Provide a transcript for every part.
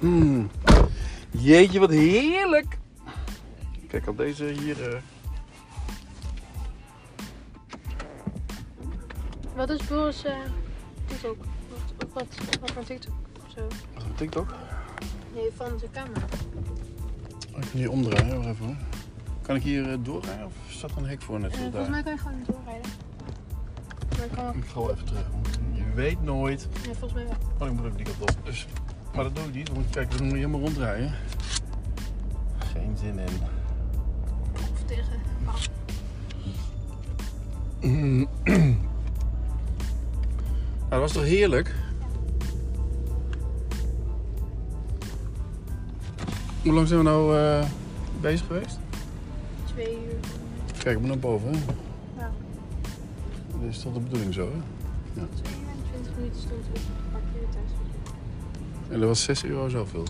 Mm. Jeetje, wat heerlijk. Kijk, al deze hier... eh, Wat is Boris eh TikTok? Wat, wat, wat voor TikTok? Of zo? Wat een TikTok? Nee, van zijn camera. Oh, Ik kan hier omdraaien, wacht even hoor. Kan ik hier eh, doorrijden of staat er een hek voor net zoals volgens mij kan je gewoon doorrijden. Maar ik kan ook... Ik ga wel even terug. want Je weet nooit. Ja, volgens mij wel. Oh, ik moet ook die kant op. Dus, maar dat doe ik niet. Kijken, dan moet je helemaal ronddraaien. Geen zin in. Of tegen... Nou, dat was toch heerlijk? Hoe lang zijn we nou eh, bezig geweest? twee uur. Kijk, ik moet naar boven. Hè? Ja. Dit is toch de bedoeling zo, hè? Twee uur en twintig minuten stond op. En dat was 6 euro zoveel.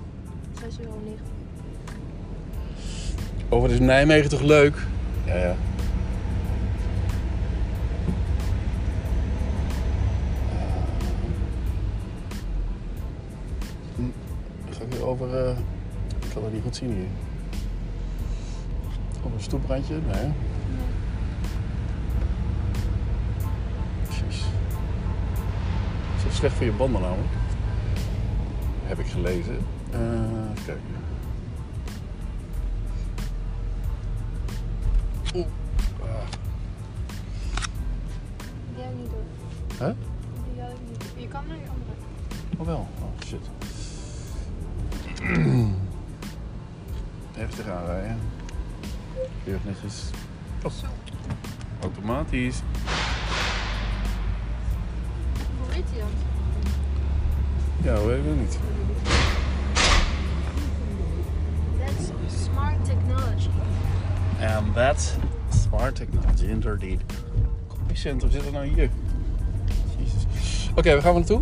6 euro 9. Oh, wat is Nijmegen toch leuk? Ja, ja. Hm, Ga ik weer over... eh, ik kan dat niet goed zien hier. Over een stoeprandje? Nee. hè? Jeez. Is dat slecht voor je banden namelijk? Heb ik gelezen. Eh, even kijken. Oeh. Ah. Die heb ik niet door. Hè? Die had ik niet. Je kan naar je andere. Oh wel. Oh shit. Even tegenaan rijden. Keurig netjes. Oh. Automatisch. Hoe weet hij dat? Ja, weet ik ook niet. That's smart technology. And that's smart technology indeed. Copycenter zit er nou hier. Jezus. Oké, waar gaan we naartoe?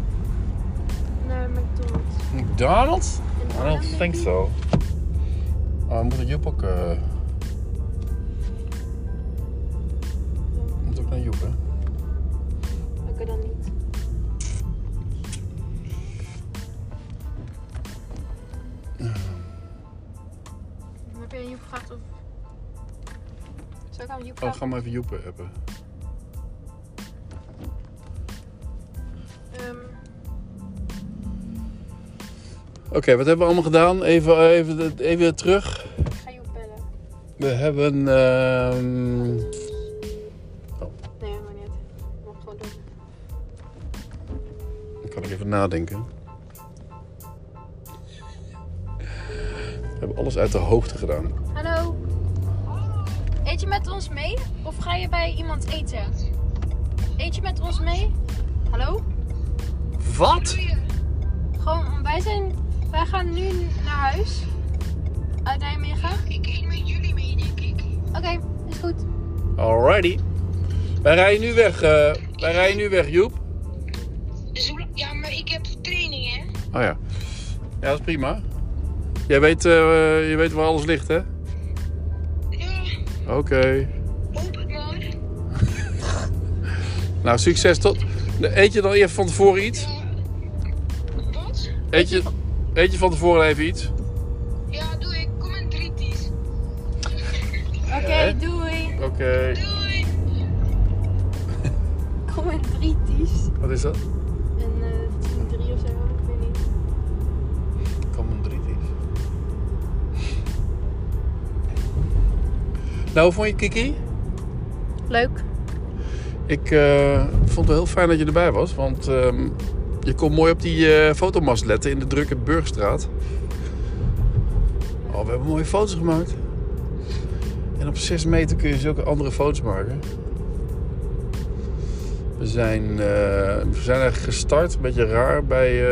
Naar McDonald's. McDonald's? I don't think so. Oh, moet ik Joep ook... eh moet ook naar Joep, hè? Oké, dan niet. Zou ik aan Joep Oh, ga maar even Joep appen. Ehm, Oké, wat hebben we allemaal gedaan? Even, even, even terug. ik ga Joep bellen. We hebben... ehm, Nee, maar niet. Mag gewoon doen. Dan kan ik even nadenken. We hebben alles uit de hoogte gedaan. Hallo. Eet je met ons mee? Of ga je bij iemand eten? Eet je met ons mee? Hallo? Wat? Gewoon, wij zijn... Wij gaan nu naar huis. Uit Nijmegen. Ik eet met jullie mee, denk ik. Oké, is goed. Alrighty. Wij rijden nu weg. eh, wij rijden nu weg, Joep. Ja, maar ik heb training, hè? Oh ja. Ja, dat is prima. Jij weet, eh, je weet waar alles ligt, hè? Oké. Nou, succes tot. Eet je dan eerst van tevoren iets? Wat? Eet je, eet je van tevoren even iets? Ja, doe ik. Kom in drietjes. Oké, doei. Oké. Doei. Kom in drie ties. Wat is dat? Nou, hoe vond je Kiki? Leuk. Ik eh, vond het heel fijn dat je erbij was. Want ehm, je kon mooi op die eh, fotomast letten in de drukke Burgstraat. Oh, we hebben mooie foto's gemaakt. En op 6 meter kun je zulke andere foto's maken. We zijn, eh, we zijn eigenlijk gestart, een beetje raar, bij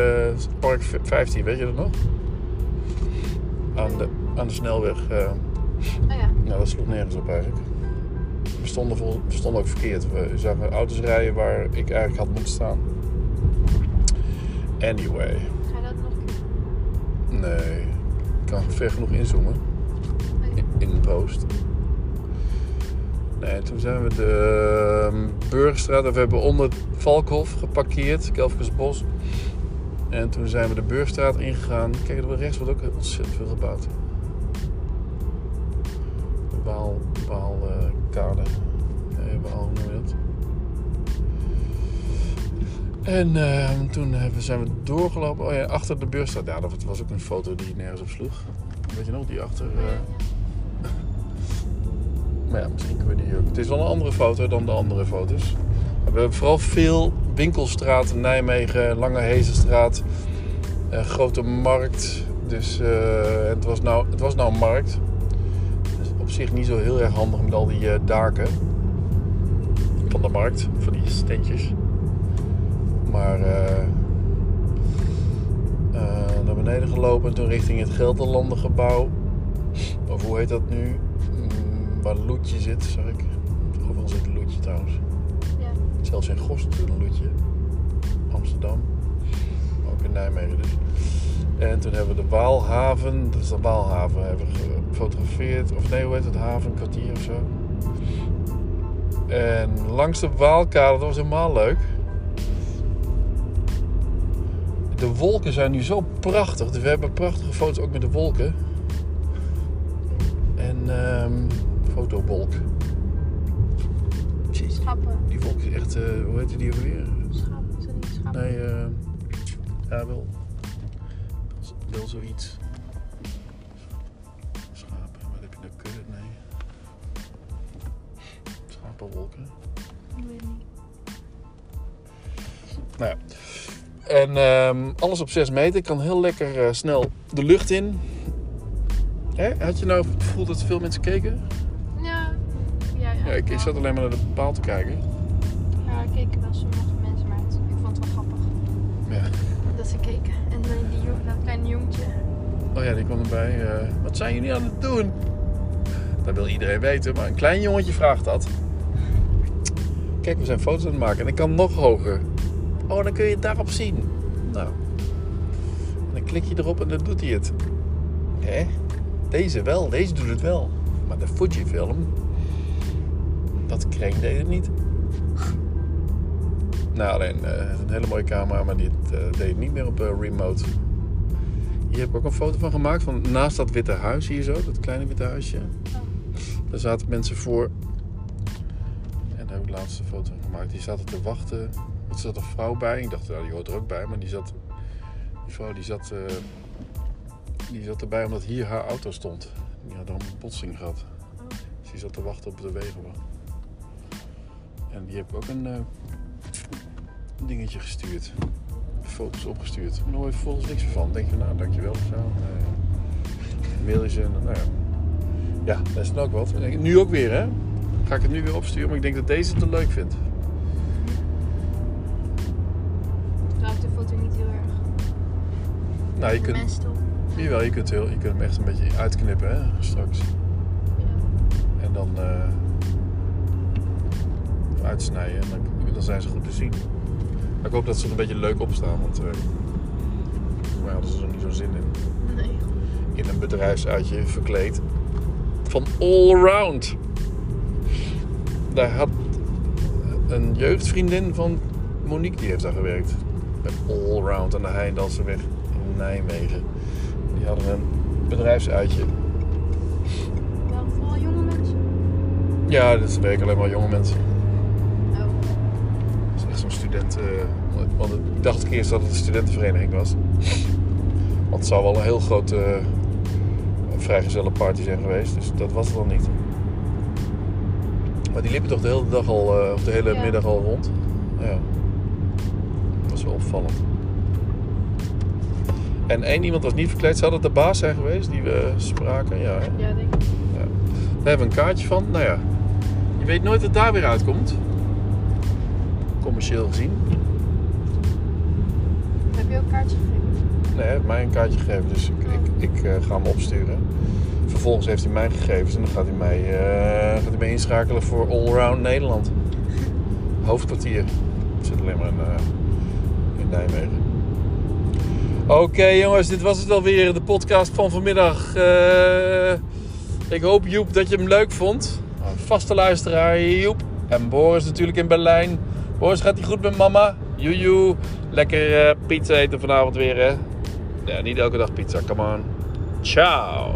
Park 15, weet je dat nog? Aan de, aan de snelweg. Oh ja. nou, dat sloeg nergens op eigenlijk. We stonden, vol, we stonden ook verkeerd. We zagen auto's rijden waar ik eigenlijk had moeten staan. Anyway. Ga je dat nog een keer? Nee. Ik kan ver genoeg inzoomen. In, in de post. Nee, toen zijn we de ehm, Burgerstraat. en We hebben onder het Valkhof geparkeerd. Kelfkensbos. En toen zijn we de Beurstraat ingegaan. Kijk, er rechts wordt ook ontzettend veel gebouwd. De Waal, Waalkade. nee, Waal, hoe noem je dat? En ehm, toen hebben- zijn we doorgelopen. Oh ja, achter de Beurstraat. Ja, dat was ook een foto die nergens op sloeg. Weet je nog, die achter... eh, Maar ja, misschien kunnen we die ook. Het is wel een andere foto dan de andere foto's. We hebben vooral veel winkelstraat, Nijmegen, Lange Hezenstraat, eh, Grote Markt. Dus eh, het, was nou, het was nou een markt. Op zich niet zo heel erg handig met al die eh, daken van de markt, van die standjes. Maar eh, eh, naar beneden gelopen en toen richting het Gelderlandengebouw. Of hoe heet dat nu? Mm, waar Loetje zit, zag ik. Overal zit Loetje trouwens. Ja. Zelfs in Gost een Loetje. En toen hebben we de Waalhaven, dat is de Waalhaven, hebben we gefotografeerd. Of nee, hoe heet het? Haven, een kwartier of zo. En langs de Waalkade, dat was helemaal leuk. De wolken zijn nu zo prachtig. Dus we hebben prachtige foto's ook met de wolken. En ehm fotowolk. Schappen. die wolk is echt, eh, hoe heet die ook weer? Schapen, is dat niet schapen? Nee, eh ja, wel. Wel zoiets. Schapen, wat heb je nou kudde? Nee. Schapenwolken. Ik weet niet. Nou ja. En ehm, alles op 6 meter. Ik kan heel lekker eh, snel de lucht in. Hè? Had je nou gevoeld dat veel mensen keken? Ja. Ja, ja. Ja, ik, ik zat alleen maar naar de paal te kijken. Keken. En dan die jong, dat kleine jongetje. Oh ja, die kwam erbij. eh, wat zijn jullie aan het doen? Dat wil iedereen weten, maar een klein jongetje vraagt dat. Kijk, we zijn foto's aan het maken en ik kan nog hoger. Oh, dan kun je het daarop zien. Nou. Dan klik je erop en dan doet hij het. Hè? Deze wel, deze doet het wel. Maar de Fujifilm, dat kreeg deed niet. Nou, alleen eh, een hele mooie camera, maar die eh, deed niet meer op eh, remote. Hier heb ik ook een foto van gemaakt, van naast dat witte huis hier zo, dat kleine witte huisje. Daar zaten mensen voor. En daar heb ik de laatste foto van gemaakt. Die zaten te wachten. Er zat een vrouw bij. Ik dacht, nou, die hoort er ook bij. Maar die zat. Die vrouw die zat. die zat erbij omdat hier haar auto stond. Die had dan een botsing gehad. Dus die zat te wachten op de wegenwacht. En die heb ik ook een dingetje gestuurd. Foto's opgestuurd. Maar hoor je vervolgens niks van. Denk je, nou, dankjewel of zo. Mail je ze en nou ja. Ja, dat is dan ook wat. Nu ook weer, hè? Ga ik het nu weer opsturen, maar ik denk dat deze het te leuk vindt. Trouwens, de foto niet heel erg. Nou, je kunt, jawel, je kunt, heel, je kunt hem echt een beetje uitknippen, hè? Straks. En dan eh, uitsnijden en dan, dan zijn ze goed te zien. Maar ik hoop dat ze er een beetje leuk op staan, want eh maar hadden ze er niet zo zin in. Nee. In een bedrijfsuitje verkleed. Van Allround. Daar had een jeugdvriendin van Monique, die heeft daar gewerkt. Bij Allround aan de Heindalseweg in Nijmegen. Die hadden een bedrijfsuitje. Waarom vooral jonge mensen? Ja, dat werken alleen maar jonge mensen. Eh, want ik dacht eerst dat het een studentenvereniging was. Want het zou wel een heel grote uh, vrijgezellenparty zijn geweest. Dus dat was het dan niet. Maar die liepen toch de hele dag al, eh, of de hele Ja. middag al rond. Ja. Dat was wel opvallend. En één iemand was niet verkleed. Zou dat de baas zijn geweest die we spraken? Ja, hè? Ja, denk ik. Daar hebben we een kaartje van. Nou ja, je weet nooit wat daar weer uitkomt. Commercieel gezien. Heb je ook kaartjes gegeven? Nee, hij heeft mij een kaartje gegeven, dus ik, ik, ik eh, ga hem opsturen. Vervolgens heeft hij mij gegevens en dan gaat hij mij, eh, gaat hij mij inschakelen voor Allround Nederland. Hoofdkwartier. Het zit alleen maar in, eh, in Nijmegen. Oké jongens, dit was het alweer, de podcast van vanmiddag. Ik hoop Joep dat je hem leuk vond. Vaste luisteraar Joep. En Boris natuurlijk in Berlijn. Boris, gaat hij goed met mama? Joejoe. Lekker eh, pizza eten vanavond weer, hè? Ja, niet elke dag pizza. Come on. Ciao.